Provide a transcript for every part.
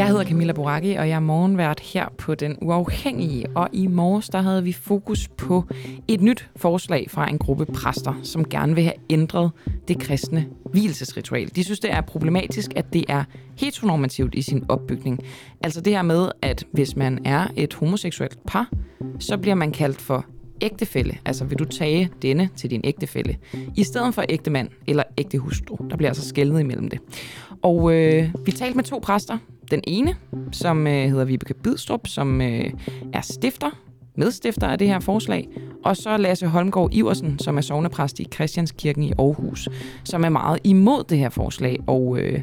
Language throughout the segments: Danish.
Jeg hedder Camilla Boracchi, og jeg er morgenvært her på Den Uafhængige. Og i morges der havde vi fokus på et nyt forslag fra en gruppe præster, som gerne vil have ændret det kristne hvilesesritual. De synes, det er problematisk, at det er heteronormativt i sin opbygning. Altså det her med, at hvis man er et homoseksuelt par, så bliver man kaldt for ægtefælle, altså vil du tage denne til din ægtefælle, i stedet for ægtemand eller ægte hustru. Der bliver altså skældnet imellem det. Og øh, vi talte med to præster. Den ene, som øh, hedder Vibeke Bidstrup, som øh, er stifter, medstifter af det her forslag, og så Lasse Holmgaard Iversen, som er sovnepræst i Christianskirken i Aarhus, som er meget imod det her forslag, og øh,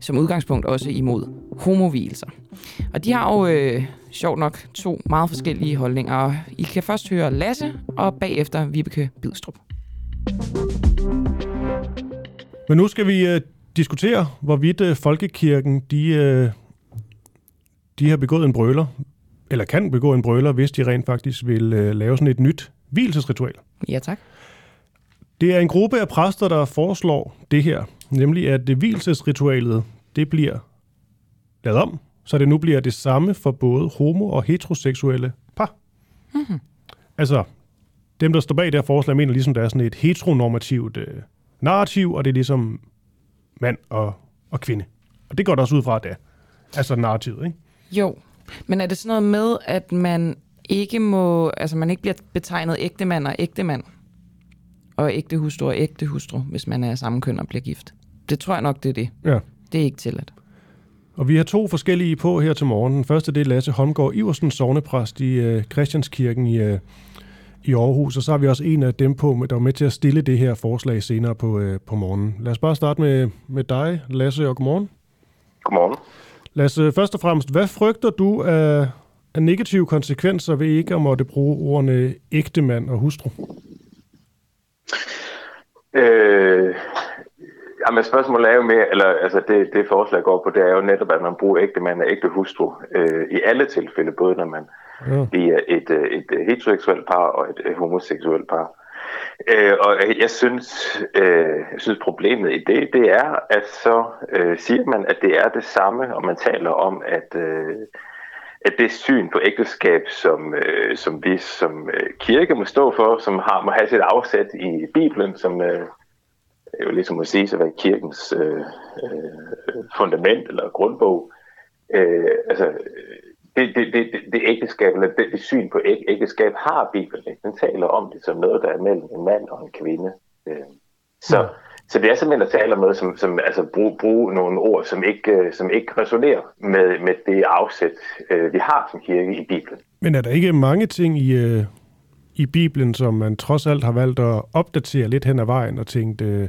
som udgangspunkt også imod homovielser. Og de har jo øh, sjovt nok to meget forskellige holdninger. I kan først høre Lasse, og bagefter Vibeke Bidstrup. Men nu skal vi øh, diskutere, hvorvidt øh, folkekirken de, øh, de har begået en brøler, eller kan begå en brøler, hvis de rent faktisk vil øh, lave sådan et nyt hvilesesritual. Ja, tak. Det er en gruppe af præster, der foreslår det her, nemlig at det hvilesesritualet, det bliver lavet om, så det nu bliver det samme for både homo- og heteroseksuelle par. Mm-hmm. Altså, dem, der står bag det her forslag, mener ligesom, der er sådan et heteronormativt øh, narrativ, og det er ligesom mand og, og kvinde. Og det går der også ud fra, at det er. Altså narrativet, ikke? Jo, men er det sådan noget med, at man ikke må, altså man ikke bliver betegnet ægte mand og ægte mand, og ægte hustru og ægte hustru, hvis man er samme køn og bliver gift? Det tror jeg nok, det er det. Ja. Det er ikke tilladt. Og vi har to forskellige på her til morgen. Den første det er Lasse Holmgaard Iversen, sovnepræst i øh, Christianskirken i, øh, i Aarhus. Og så har vi også en af dem på, der er med til at stille det her forslag senere på, øh, på morgenen. Lad os bare starte med, med dig, Lasse, og godmorgen. Godmorgen. Lasse, først og fremmest, hvad frygter du af, af negative konsekvenser ved ikke at måtte bruge ordene ægtemand og hustru? Øh, jamen spørgsmålet er jo mere, eller altså det, det forslag går på, det er jo netop, at man bruger ægte mand og ægte hustru øh, i alle tilfælde, både når man. Mm. et, er et, øh, et øh, heteroseksuelt par og et, øh, homoseksuelt par. Øh, og jeg synes, øh, jeg synes problemet i det, det er, at så øh, siger man, at det er det samme, og man taler om, at, øh, at det syn på ægteskab, som, øh, som vi som øh, kirke må stå for, som har, må have sit afsæt i Bibelen, som øh, jo ligesom at sige at være kirkens øh, øh, fundament eller grundbog. Øh, altså, det, det, det, det ægteskab, eller det, det syn på æg, ægteskab har Bibelen. Ikke? Den taler om det som noget, der er mellem en mand og en kvinde. Øh, så, ja. så det er simpelthen at tale om noget, som, som altså bruge, bruge nogle ord, som ikke, som ikke resonerer med, med det afsæt, øh, vi har som kirke i Bibelen. Men er der ikke mange ting i, øh, i Bibelen, som man trods alt har valgt at opdatere lidt hen ad vejen og tænkt, øh,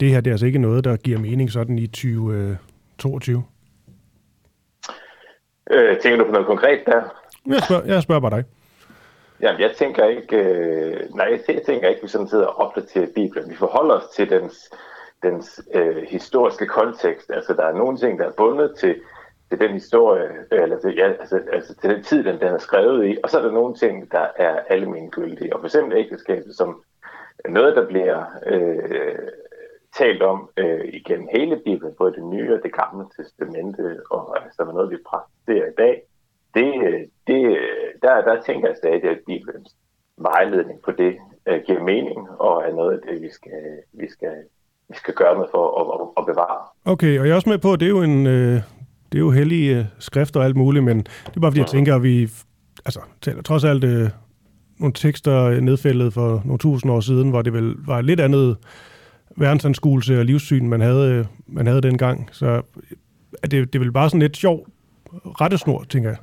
det her det er altså ikke noget, der giver mening sådan i 2022? Øh, tænker du på noget konkret der? Jeg spørger, jeg spørger bare dig. Jamen, jeg tænker ikke, øh, nej, jeg tænker ikke, at vi sådan sidder og opdaterer Bibelen. Vi forholder os til dens, dens øh, historiske kontekst. Altså, der er nogle ting, der er bundet til, til den historie, øh, eller til, ja, altså, altså, til den tid, den, den er skrevet i, og så er der nogle ting, der er almengyldige. Og for eksempel ægteskabet som noget, der bliver øh, talt om øh, igennem hele Bibelen, både det nye og det gamle testamente, og altså, noget, vi praktiserer i dag, det, det, der, der tænker jeg stadig, at Bibelens vejledning på det øh, giver mening, og er noget af det, vi skal, vi skal, vi skal gøre noget for at, at, at bevare. Okay, og jeg er også med på, at det er jo en... Øh det er jo hellige øh, skrifter og alt muligt, men det er bare fordi, jeg tænker, at vi altså, taler trods alt øh, nogle tekster nedfældet for nogle tusind år siden, hvor det vel var et lidt andet verdensanskuelse og livssyn, man havde, øh, man havde dengang. Så er det, det er vel bare sådan lidt sjov rettesnor, tænker jeg.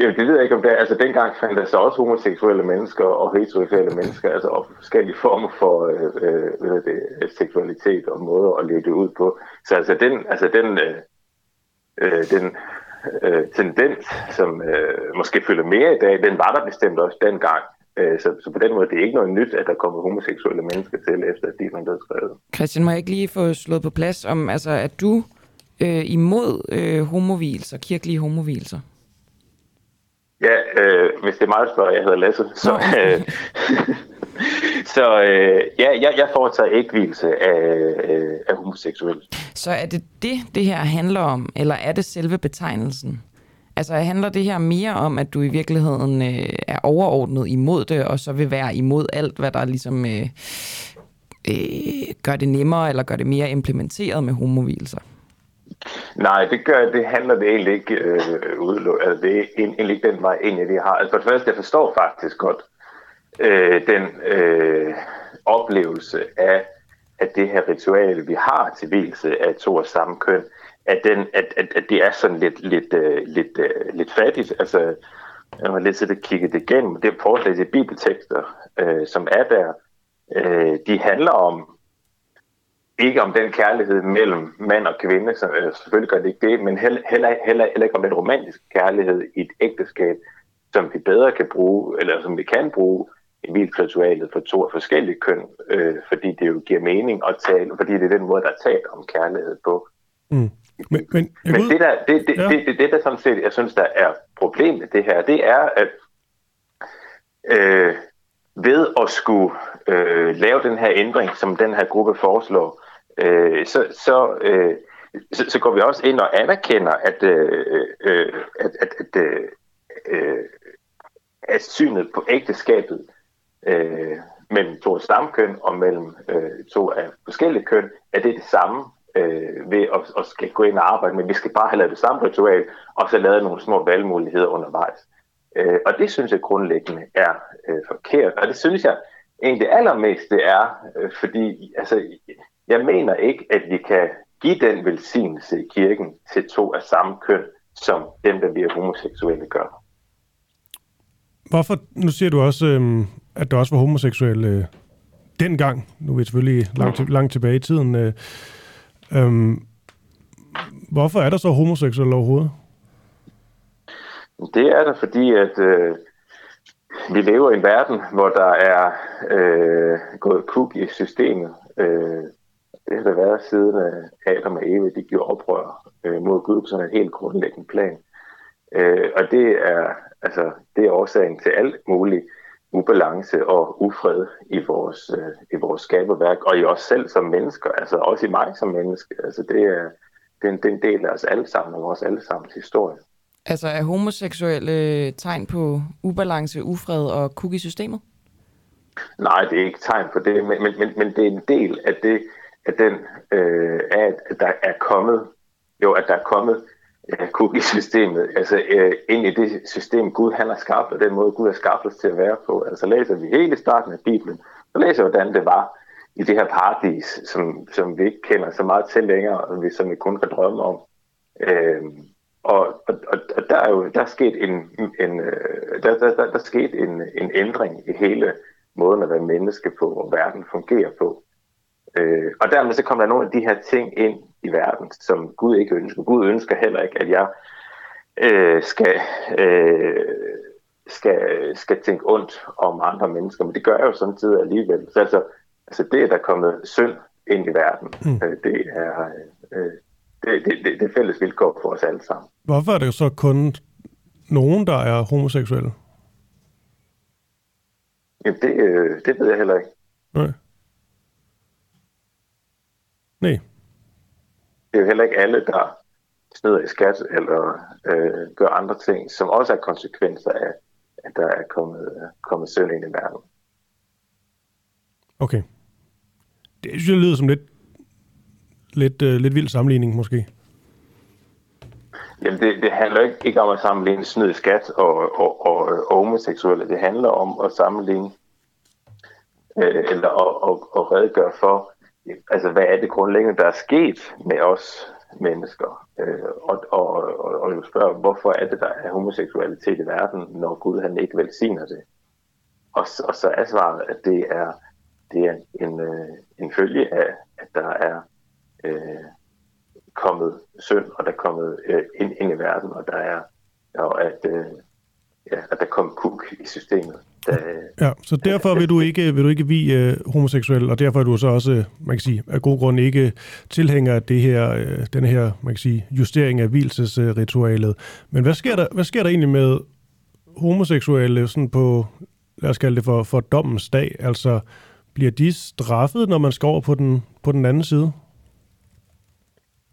Ja, det ved jeg ikke om det er. Altså dengang fandt der så også homoseksuelle mennesker og heteroseksuelle mennesker, altså og forskellige former for øh, øh, det, øh, seksualitet og måder at leve det ud på. Så altså den, altså den, øh, øh, den øh, tendens, som øh, måske følger mere i dag, den var der bestemt også dengang. Øh, så, så på den måde det er ikke noget nyt, at der kommer homoseksuelle mennesker til, efter at de er blevet skrevet. Christian, må jeg ikke lige få slået på plads om, altså, at du øh, imod øh, homovilser, kirkelige homovilser? Ja, øh, hvis det er meget spørger, jeg hedder Lasse, så, øh, så øh, ja, jeg, jeg foretager ikke hvilelse af, øh, af homoseksuelle. Så er det det, det her handler om, eller er det selve betegnelsen? Altså handler det her mere om, at du i virkeligheden øh, er overordnet imod det, og så vil være imod alt, hvad der ligesom øh, øh, gør det nemmere, eller gør det mere implementeret med homovilser? Nej, det gør det handler det egentlig ikke øh, udelukket. Altså, det er egentlig ikke den vej ind, det har. Altså, for det første, jeg forstår faktisk godt øh, den øh, oplevelse af, at det her ritual, vi har til hvilelse af to og samme køn, at, den, at, at, at det er sådan lidt, lidt, øh, lidt, øh, lidt fattigt. Altså, jeg har lidt siddet og kigget det igennem. Det forslag til bibeltekster, øh, som er der, øh, de handler om ikke om den kærlighed mellem mand og kvinde, så øh, selvfølgelig gør det ikke det, men heller, heller, heller, heller ikke om den romantiske kærlighed i et ægteskab, som vi bedre kan bruge, eller som vi kan bruge i vildt for to forskellige køn, øh, fordi det jo giver mening at tale, fordi det er den måde, der er talt om kærlighed på. Mm. Men, men, men det, der, det, det, ja. det, det, det, der sådan set, jeg synes, der er problemet det her, det er, at øh, ved at skulle øh, lave den her ændring, som den her gruppe foreslår, øh, så, så, øh, så, så går vi også ind og anerkender, at, øh, øh, at, at, at, øh, at synet på ægteskabet øh, mellem to stamkøn og mellem øh, to af forskellige køn, at det er det samme øh, ved at, at skal gå ind og arbejde, men vi skal bare have lavet det samme ritual, og så lavet nogle små valgmuligheder undervejs. Øh, og det synes jeg grundlæggende er øh, forkert, og det synes jeg egentlig allermest det er, øh, fordi altså, jeg mener ikke, at vi kan give den velsignelse i kirken til to af samme køn, som dem, der bliver homoseksuelle gør. Hvorfor, nu siger du også, øh, at der også var homoseksuelle øh, dengang, nu er vi selvfølgelig langt, langt tilbage i tiden, øh, Øhm, hvorfor er der så homoseksuelle overhovedet? Det er der, fordi at øh, vi lever i en verden, hvor der er øh, gået kuk i systemet. Øh, det har der været siden øh, Adam og Eva de gjorde oprør øh, mod Gud på sådan en helt grundlæggende plan. Øh, og det er, altså, det er årsagen til alt muligt ubalance og ufred i vores, øh, i vores skaberværk, og i os selv som mennesker, altså også i mig som menneske. Altså det er, det er, en, det er en del af os alle sammen, og vores allesammens historie. Altså er homoseksuelle tegn på ubalance, ufred og kuk i systemet? Nej, det er ikke tegn på det, men, men, men, men det er en del af det, at den, øh, at der er kommet, jo, at der er kommet cookie-systemet, altså øh, ind i det system, Gud han har skabt, og den måde, Gud har skabt os til at være på. Altså læser vi hele starten af Bibelen, så læser hvordan det var i det her paradis, som, som vi ikke kender så meget til længere, og vi, som vi kun kan drømme om. Øh, og, og, og der er jo der er sket en, en øh, der, der, der, der sket en, en ændring i hele måden at være menneske på, og verden fungerer på. Øh, og dermed så kommer der nogle af de her ting ind i verden, som Gud ikke ønsker. Gud ønsker heller ikke, at jeg øh, skal, øh, skal, skal tænke ondt om andre mennesker, men det gør jeg jo samtidig alligevel. Så altså, altså det, at der er kommet synd ind i verden, mm. øh, det er... Øh, det, det, det, det fælles vilkår for os alle sammen. Hvorfor er det så kun nogen, der er homoseksuelle? Jamen, det, øh, det ved jeg heller ikke. Nej. Nej. Det er jo heller ikke alle, der snyder i skat eller øh, gør andre ting, som også er konsekvenser af, at der er kommet, kommet søvn ind i verden. Okay. Det synes jeg lyder som lidt, lidt, uh, lidt vild sammenligning, måske. Jamen, det, det handler ikke, ikke om at sammenligne snyd skat og, og, og, og homoseksuelle. Det handler om at sammenligne øh, eller at, at, at redegøre for, altså hvad er det grundlæggende, der er sket med os mennesker? Øh, og, og, og, og jo spørge, hvorfor er det, der er homoseksualitet i verden, når Gud han ikke velsigner det? Og, og så er svaret, at det er, det er en, øh, en følge af, at der er øh, kommet synd, og der er kommet øh, ind, ind i verden, og der er og at, øh, ja, at der kom kuk i systemet. Øh, ja, så derfor vil du ikke, vil du ikke vi uh, homoseksuel, og derfor er du så også, man kan sige, af god grund ikke tilhænger af det her, uh, den her, man kan sige, justering af hvilesesritualet. Men hvad sker der, hvad sker der egentlig med homoseksuelle sådan på, lad os kalde det for, for dommens dag? Altså, bliver de straffet, når man skal over på den, på den anden side?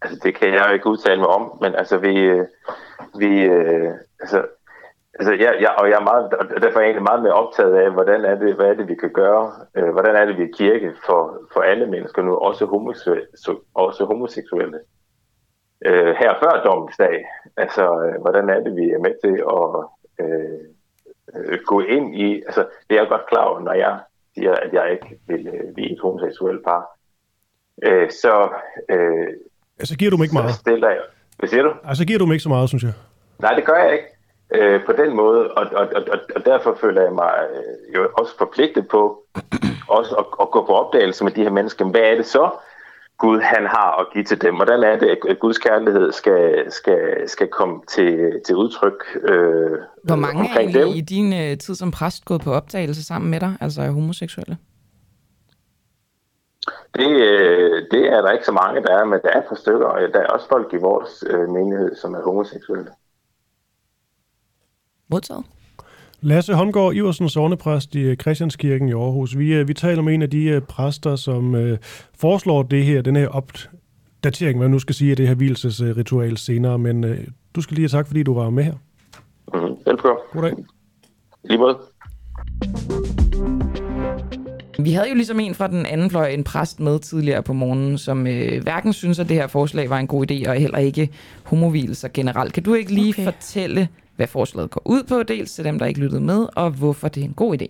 altså det kan jeg jo ikke udtale mig om, men altså vi, øh, vi øh, altså, altså jeg, jeg, og jeg er meget, og derfor er jeg egentlig meget mere optaget af, hvordan er det, hvad er det, vi kan gøre, øh, hvordan er det, vi er kirke for, for alle mennesker nu, også, homoseksuelle, også homoseksuelle. Øh, her før dommens dag, altså øh, hvordan er det, vi er med til at øh, øh, gå ind i, altså det er jeg godt klar over, når jeg siger, at jeg ikke vil øh, blive et homoseksuelt par. Øh, så øh, Altså giver du mig ikke meget? Stiller jeg. Hvad siger du? Altså giver du mig ikke så meget, synes jeg. Nej, det gør jeg ikke øh, på den måde, og, og, og, og derfor føler jeg mig øh, jo også forpligtet på også at, at gå på opdagelse med de her mennesker. Hvad er det så, Gud han har at give til dem? Hvordan er det, at Guds kærlighed skal, skal, skal komme til, til udtryk øh, Hvor mange er dem? i din øh, tid som præst gået på opdagelse sammen med dig, altså homoseksuelle? Det, øh, det er der ikke så mange, der er, men der er et par stykker, og der er også folk i vores øh, menighed, som er homoseksuelle. Modtaget. Lasse Holmgaard Iversen, sovnepræst i øh, Christianskirken i Aarhus. Vi, øh, vi taler med en af de præster, som øh, foreslår det her, den her opdatering, hvad nu skal sige, af det her hvilesesritual senere. Men øh, du skal lige have tak, fordi du var med her. Mm-hmm. Velkommen. Goddag. Lige måde. Vi havde jo ligesom en fra den anden fløj, en præst med tidligere på morgenen, som øh, hverken synes, at det her forslag var en god idé, og heller ikke homovilser generelt. Kan du ikke lige okay. fortælle, hvad forslaget går ud på, dels til dem, der ikke lyttede med, og hvorfor det er en god idé?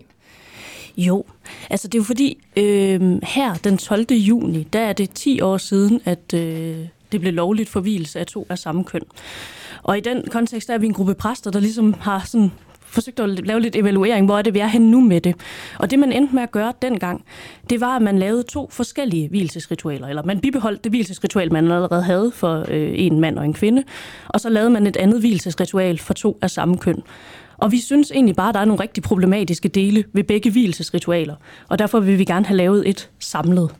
Jo, altså det er jo fordi, øh, her den 12. juni, der er det 10 år siden, at øh, det blev lovligt for hvilelse af to af samme køn. Og i den kontekst der er vi en gruppe præster, der ligesom har sådan forsøgt at lave lidt evaluering, hvor er det, vi er henne nu med det. Og det, man endte med at gøre dengang, det var, at man lavede to forskellige hvilesesritualer, eller man bibeholdt det hvilesesritual, man allerede havde for øh, en mand og en kvinde, og så lavede man et andet hvilesesritual for to af samme køn. Og vi synes egentlig bare, at der er nogle rigtig problematiske dele ved begge hvilesesritualer, og derfor vil vi gerne have lavet et samlet.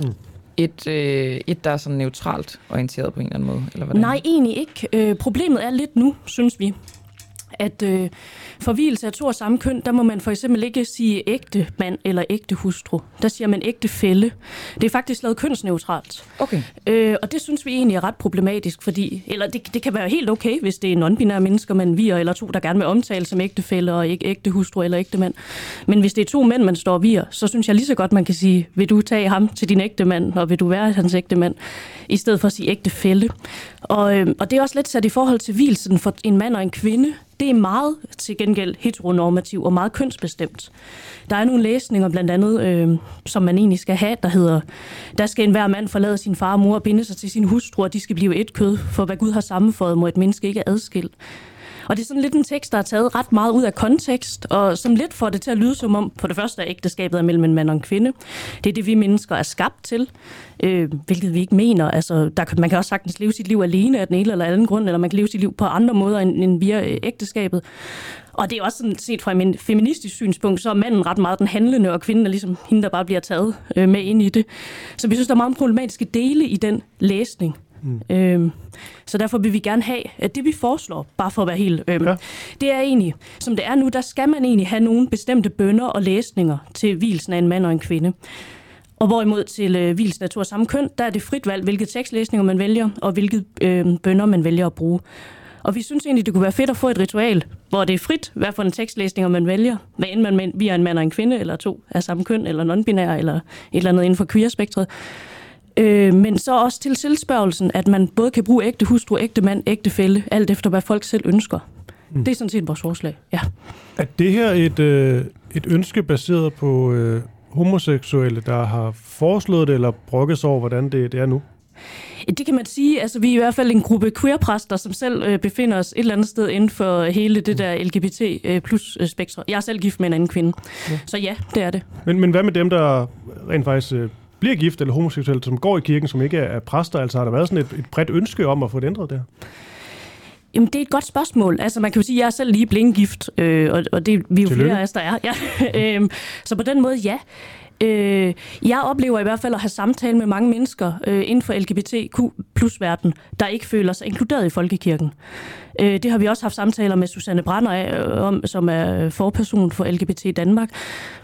Mm. Et, øh, et, der er sådan neutralt orienteret på en eller anden måde? Eller hvordan? Nej, egentlig ikke. Øh, problemet er lidt nu, synes vi, at øh, forvielse af to og samme køn, der må man for eksempel ikke sige ægte mand eller ægte hustru. Der siger man ægte fælde. Det er faktisk lavet kønsneutralt. Okay. Øh, og det synes vi egentlig er ret problematisk, fordi, eller det, det kan være helt okay, hvis det er non-binære mennesker, man virer, eller to, der gerne vil omtale som ægte fælde og ikke ægte hustru eller ægte mand. Men hvis det er to mænd, man står og virer, så synes jeg lige så godt, man kan sige, vil du tage ham til din ægte mand, og vil du være hans ægte mand, i stedet for at sige ægte fælde. Og, øh, og det er også lidt sat i forhold til hvilsen for en mand og en kvinde det er meget til gengæld heteronormativ og meget kønsbestemt. Der er nogle læsninger blandt andet, øh, som man egentlig skal have, der hedder, der skal enhver mand forlade sin far og mor og binde sig til sin hustru, og de skal blive et kød, for hvad Gud har sammenføjet, må et menneske ikke adskille. Og det er sådan lidt en tekst, der er taget ret meget ud af kontekst, og som lidt får det til at lyde som om, for det første er ægteskabet er mellem en mand og en kvinde. Det er det, vi mennesker er skabt til, øh, hvilket vi ikke mener. Altså, der, man kan også sagtens leve sit liv alene af den ene eller anden grund, eller man kan leve sit liv på andre måder end, end via øh, ægteskabet. Og det er også sådan set fra en feministisk synspunkt, så er manden ret meget den handlende, og kvinden er ligesom hende, der bare bliver taget øh, med ind i det. Så vi synes, der er meget problematiske dele i den læsning. Mm. Øhm, så derfor vil vi gerne have, at det vi foreslår, bare for at være helt øhm, ja. det er egentlig, som det er nu, der skal man egentlig have nogle bestemte bønder og læsninger til hvilsen af en mand og en kvinde. Og hvorimod til øh, hvilsen af to samme køn, der er det frit valg, hvilke tekstlæsninger man vælger, og hvilke øh, bønder man vælger at bruge. Og vi synes egentlig, det kunne være fedt at få et ritual, hvor det er frit, hvad for en tekstlæsninger man vælger. Hvad end man via en mand og en kvinde, eller to af samme køn, eller non-binær, eller et eller andet inden for queer-spektret. Øh, men så også til tilspørgelsen, at man både kan bruge ægte hustru, ægte mand, ægte fælde, alt efter hvad folk selv ønsker. Mm. Det er sådan set vores forslag, ja. Er det her et, øh, et ønske baseret på øh, homoseksuelle, der har foreslået det, eller brokket over, hvordan det, det er nu? Det kan man sige. Altså, vi er i hvert fald en gruppe queerpræster, som selv øh, befinder os et eller andet sted inden for hele det der LGBT øh, plus øh, spektrum. Jeg er selv gift med en anden kvinde. Ja. Så ja, det er det. Men, men hvad med dem, der rent faktisk øh, bliver gift eller homoseksuelle, som går i kirken, som ikke er præster? Altså har der været sådan et, et bredt ønske om at få det ændret der? Jamen, det er et godt spørgsmål. Altså, man kan jo sige, at jeg er selv lige blindgift, øh, og, og det vi er jo flere af os, der er. Ja. øhm, så på den måde, ja. Øh, jeg oplever i hvert fald at have samtale med mange mennesker øh, inden for LGBTQ plus verden, der ikke føler sig inkluderet i folkekirken. Øh, det har vi også haft samtaler med Susanne Brander af, øh, om, som er øh, forperson for LGBT Danmark,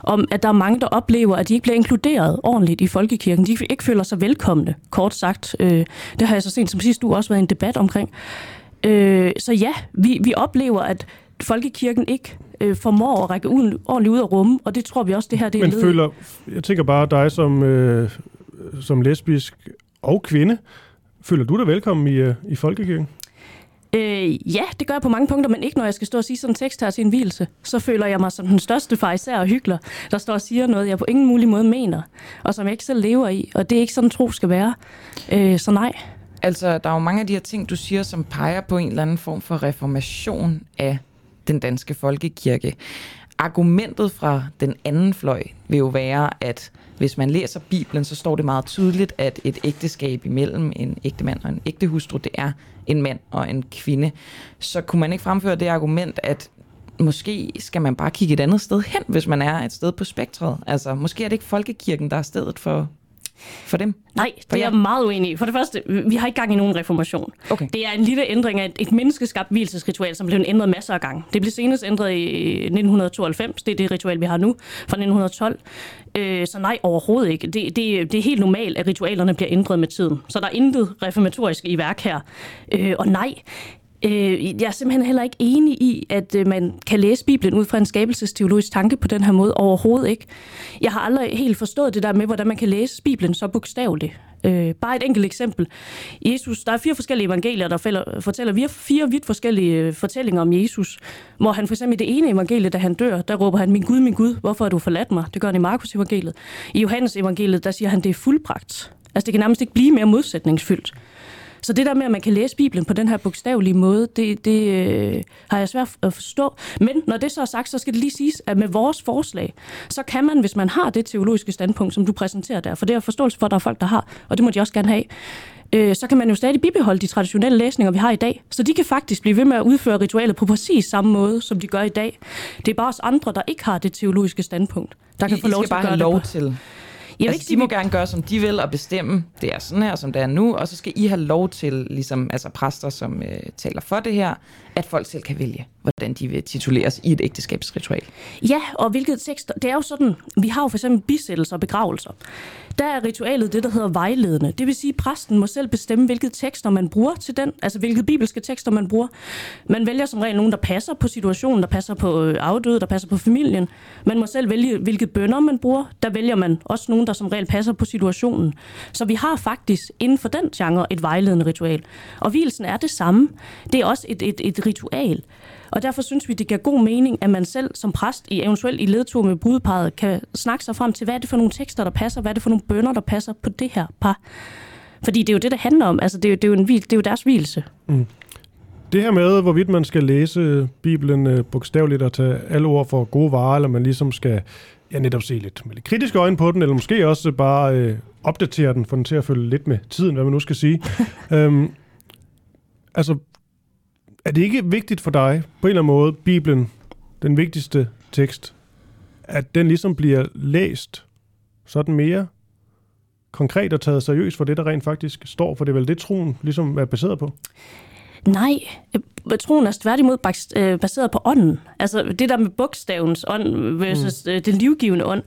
om at der er mange, der oplever, at de ikke bliver inkluderet ordentligt i folkekirken. De ikke føler sig velkomne, kort sagt. Øh, det har jeg så sent som sidste uge også været en debat omkring. Øh, så ja, vi, vi oplever, at folkekirken ikke øh, formår at række ud, ordentligt ud af rummet, og det tror vi også, det her det er Men føler, jeg tænker bare dig som, øh, som lesbisk og kvinde, føler du dig velkommen i, øh, i folkekirken? Øh, ja, det gør jeg på mange punkter, men ikke når jeg skal stå og sige sådan en tekst her til en hvilelse. Så føler jeg mig som den største fariser og hyggelig, der står og siger noget, jeg på ingen mulig måde mener, og som jeg ikke selv lever i, og det er ikke sådan, tro skal være. Øh, så nej. Altså, der er jo mange af de her ting, du siger, som peger på en eller anden form for reformation af den danske folkekirke. Argumentet fra den anden fløj vil jo være, at hvis man læser Bibelen, så står det meget tydeligt, at et ægteskab imellem en ægte mand og en ægte hustru, det er en mand og en kvinde. Så kunne man ikke fremføre det argument, at måske skal man bare kigge et andet sted hen, hvis man er et sted på spektret. Altså, måske er det ikke folkekirken, der er stedet for for dem? Nej, det er jeg meget uenig i. For det første, vi har ikke gang i nogen reformation. Okay. Det er en lille ændring af et, menneskeskabt hvilesesritual, som blev ændret masser af gange. Det blev senest ændret i 1992. Det er det ritual, vi har nu, fra 1912. Øh, så nej, overhovedet ikke. Det, det, det er helt normalt, at ritualerne bliver ændret med tiden. Så der er intet reformatorisk i værk her. Øh, og nej, Øh, jeg er simpelthen heller ikke enig i, at øh, man kan læse Bibelen ud fra en skabelsesteologisk tanke på den her måde. Overhovedet ikke. Jeg har aldrig helt forstået det der med, hvordan man kan læse Bibelen så bogstaveligt. Øh, bare et enkelt eksempel. Jesus, der er fire forskellige evangelier, der fælder, fortæller vi fire vidt forskellige øh, fortællinger om Jesus. Hvor han for eksempel i det ene evangelie, da han dør, der råber han, min Gud, min Gud, hvorfor har du forladt mig? Det gør han i Markus evangeliet. I Johannes evangeliet, der siger han, det er fuldbragt. Altså det kan nærmest ikke blive mere modsætningsfyldt. Så det der med, at man kan læse Bibelen på den her bogstavelige måde, det, det øh, har jeg svært at forstå. Men når det så er sagt, så skal det lige siges, at med vores forslag, så kan man, hvis man har det teologiske standpunkt, som du præsenterer der, for det er forståelse for, at der er folk, der har, og det må de også gerne have, øh, så kan man jo stadig bibeholde de traditionelle læsninger, vi har i dag. Så de kan faktisk blive ved med at udføre ritualet på præcis samme måde, som de gør i dag. Det er bare os andre, der ikke har det teologiske standpunkt, der kan I, få lov I til at gøre lov det til jeg altså, ikke de må gerne gøre, som de vil, og bestemme, det er sådan her, som det er nu, og så skal I have lov til, ligesom altså præster, som øh, taler for det her, at folk selv kan vælge, hvordan de vil tituleres i et ægteskabsritual. Ja, og hvilket tekster, det er jo sådan, vi har jo for eksempel bisættelser og begravelser. Der er ritualet det, der hedder vejledende. Det vil sige, at præsten må selv bestemme, hvilke tekster man bruger til den, altså hvilke bibelske tekster man bruger. Man vælger som regel nogen, der passer på situationen, der passer på øh, afdøde, der passer på familien. Man må selv vælge, hvilke bønder man bruger. Der vælger man også nogen, der som regel passer på situationen. Så vi har faktisk inden for den genre et vejledende ritual. Og hvilsen er det samme. Det er også et, et, et ritual. Og derfor synes vi, det giver god mening, at man selv som præst, i eventuelt i ledtog med brudeparet, kan snakke sig frem til, hvad er det for nogle tekster, der passer, hvad er det for nogle bønder, der passer på det her par. Fordi det er jo det, det handler om. Altså, det er jo, det er jo, en, det er jo deres hvilelse. Mm. Det her med, hvorvidt man skal læse Bibelen øh, bogstaveligt og tage alle ord for gode varer, eller man ligesom skal ja, netop se lidt med lidt kritiske øjne på den, eller måske også bare øh, opdatere den, for den til at følge lidt med tiden, hvad man nu skal sige. øhm, altså, er det ikke vigtigt for dig, på en eller anden måde, Bibelen, den vigtigste tekst, at den ligesom bliver læst sådan mere konkret og taget seriøst for det, der rent faktisk står, for det er vel det, troen ligesom er baseret på? Nej, troen er tværtimod øh, baseret på ånden. Altså det der med bogstavens ånd versus mm. Øh, den livgivende ånd.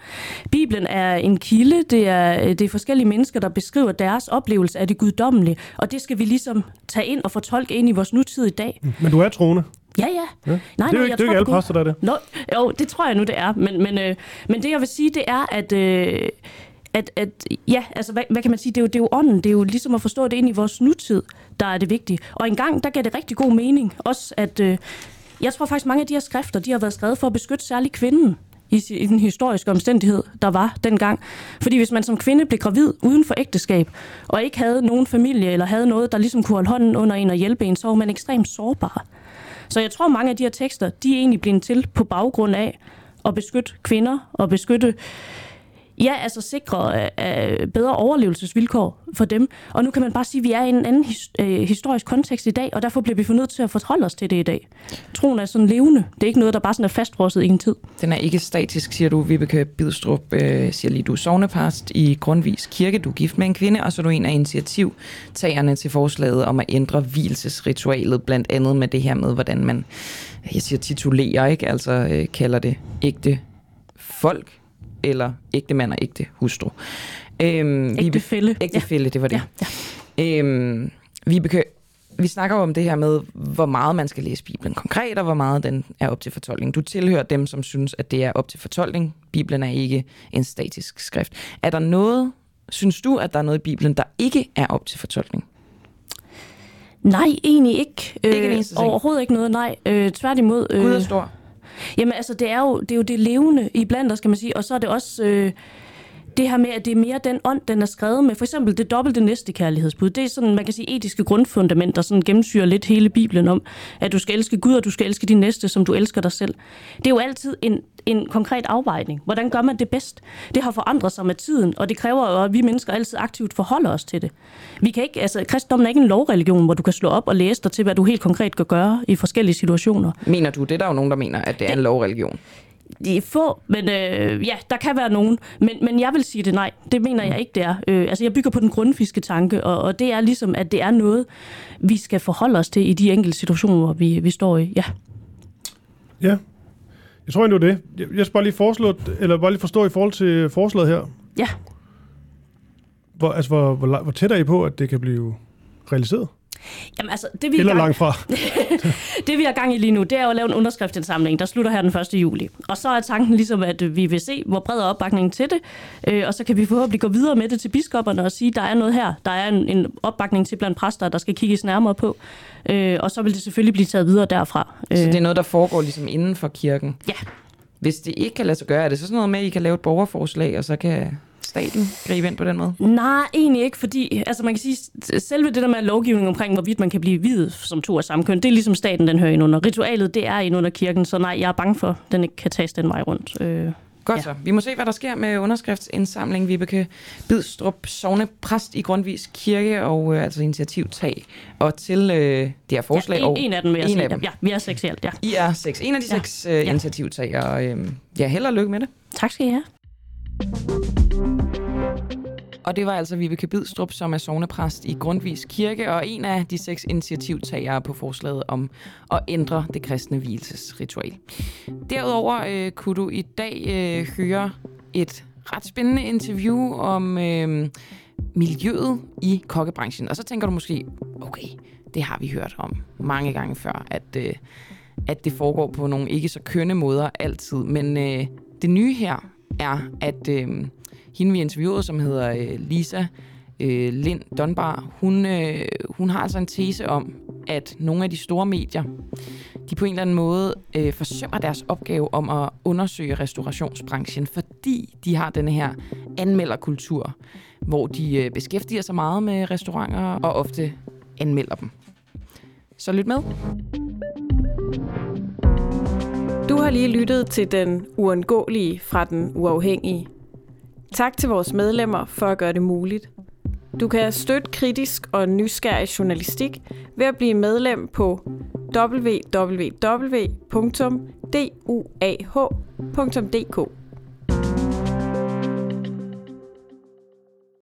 Bibelen er en kilde, det er, øh, det er forskellige mennesker, der beskriver deres oplevelse af det guddommelige, og det skal vi ligesom tage ind og fortolke ind i vores nutid i dag. Mm. Men du er troende? Ja, ja. ja. Nej, det er jo ikke, det er ikke alle præster, der er det. Nå, jo, det tror jeg nu, det er. Men, men, øh, men det, jeg vil sige, det er, at... Øh, at, at ja, altså hvad, hvad kan man sige, det er, jo, det er jo ånden, det er jo ligesom at forstå det ind i vores nutid, der er det vigtige. Og engang, der gav det rigtig god mening, også at, øh, jeg tror faktisk mange af de her skrifter, de har været skrevet for at beskytte særlig kvinden, i, i den historiske omstændighed, der var dengang. Fordi hvis man som kvinde blev gravid uden for ægteskab, og ikke havde nogen familie, eller havde noget, der ligesom kunne holde hånden under en og hjælpe en, så var man ekstremt sårbar. Så jeg tror, mange af de her tekster, de er egentlig blevet til på baggrund af at beskytte kvinder, og beskytte Ja, altså sikre øh, øh, bedre overlevelsesvilkår for dem. Og nu kan man bare sige, at vi er i en anden his, øh, historisk kontekst i dag, og derfor bliver vi nødt til at forholde os til det i dag. Troen er sådan levende. Det er ikke noget, der bare sådan er fastfrosset i en tid. Den er ikke statisk, siger du. Vibeke Bidstrup øh, siger lige, du er sovnepast i Grundvis Kirke. Du er gift med en kvinde, og så er du en af initiativtagerne til forslaget om at ændre hvilesesritualet, blandt andet med det her med, hvordan man, jeg siger titulerer, ikke? altså øh, kalder det ægte folk, eller ægte mand og ægte hustru. Øhm, ægte fælde. Ægte ja. det var det. Ja, ja. Øhm, Vibeke, vi snakker jo om det her med, hvor meget man skal læse Bibelen konkret, og hvor meget den er op til fortolkning. Du tilhører dem, som synes, at det er op til fortolkning. Bibelen er ikke en statisk skrift. Er der noget, synes du, at der er noget i Bibelen, der ikke er op til fortolkning? Nej, egentlig ikke. Ikke øh, Overhovedet ikke noget, nej. Øh, tværtimod. Øh, Gud er stor. Jamen altså, det er jo det, er jo det levende i blandt os, kan man sige. Og så er det også... Øh, det her med, at det er mere den ånd, den er skrevet med. For eksempel det dobbelte næste kærlighedsbud. Det er sådan, man kan sige, etiske grundfundament, der sådan gennemsyrer lidt hele Bibelen om, at du skal elske Gud, og du skal elske din næste, som du elsker dig selv. Det er jo altid en, en konkret afvejning. Hvordan gør man det bedst? Det har forandret sig med tiden, og det kræver jo, at vi mennesker altid aktivt forholder os til det. Vi kan ikke, altså, kristendommen er ikke en lovreligion, hvor du kan slå op og læse dig til, hvad du helt konkret kan gøre i forskellige situationer. Mener du, det er der jo nogen, der mener, at det er en lovreligion? De er få, men øh, ja, der kan være nogen. Men, men jeg vil sige det nej. Det mener jeg ikke, det er. Øh, altså, jeg bygger på den grundfiske tanke, og, og det er ligesom, at det er noget, vi skal forholde os til i de enkelte situationer, vi, vi står i. Ja. Ja. Jeg tror endnu det. Jeg skal bare lige foreslå, eller bare lige forstå i forhold til forslaget her. Ja. Hvor, altså, hvor, hvor, hvor tæt er I på, at det kan blive realiseret? Jamen, altså, det vi Eller gang, langt fra. det vi har gang i lige nu, det er jo at lave en underskriftsindsamling, der slutter her den 1. juli. Og så er tanken ligesom, at vi vil se, hvor bred er opbakningen til det, øh, og så kan vi forhåbentlig gå videre med det til biskopperne og sige, der er noget her, der er en, en opbakning til blandt præster, der skal kigges nærmere på. Øh, og så vil det selvfølgelig blive taget videre derfra. Så det er noget, der foregår ligesom inden for kirken? Ja. Hvis det ikke kan lade sig gøre, er det så sådan noget med, at I kan lave et borgerforslag, og så kan staten gribe ind på den måde? Nej, egentlig ikke, fordi altså man kan sige, selve det der med lovgivning omkring, hvorvidt man kan blive videt som to af samme køn, det er ligesom staten, den hører ind under. Ritualet, det er ind under kirken, så nej, jeg er bange for, at den ikke kan tages den vej rundt. Øh. Godt ja. så. Vi må se, hvad der sker med underskriftsindsamling. Vibeke Bidstrup, sovne præst i Grundvis Kirke og øh, altså initiativtag. Og til øh, det her forslag. Ja, en, og en af dem vil jeg en sige. Ja, vi er seks i alt, ja. I er seks. En af de ja. seks øh, ja. initiativtagere. Øh, ja, held og lykke med det. Tak skal I have. Og det var altså Vibeke Bidstrup, som er sovnepræst i Grundvis Kirke, og en af de seks initiativtagere på forslaget om at ændre det kristne hvilesesritual. Derudover øh, kunne du i dag øh, høre et ret spændende interview om øh, miljøet i kokkebranchen. Og så tænker du måske, okay, det har vi hørt om mange gange før, at, øh, at det foregår på nogle ikke så kønne måder altid. Men øh, det nye her er, at øh, hende vi interviewede, som hedder øh, Lisa øh, Lind Donbar, hun, øh, hun har altså en tese om, at nogle af de store medier, de på en eller anden måde øh, forsømmer deres opgave om at undersøge restaurationsbranchen, fordi de har den her anmelderkultur, hvor de øh, beskæftiger sig meget med restauranter og ofte anmelder dem. Så lyt med. Du har lige lyttet til den uundgåelige fra den uafhængige. Tak til vores medlemmer for at gøre det muligt. Du kan støtte kritisk og nysgerrig journalistik ved at blive medlem på www.duah.dk.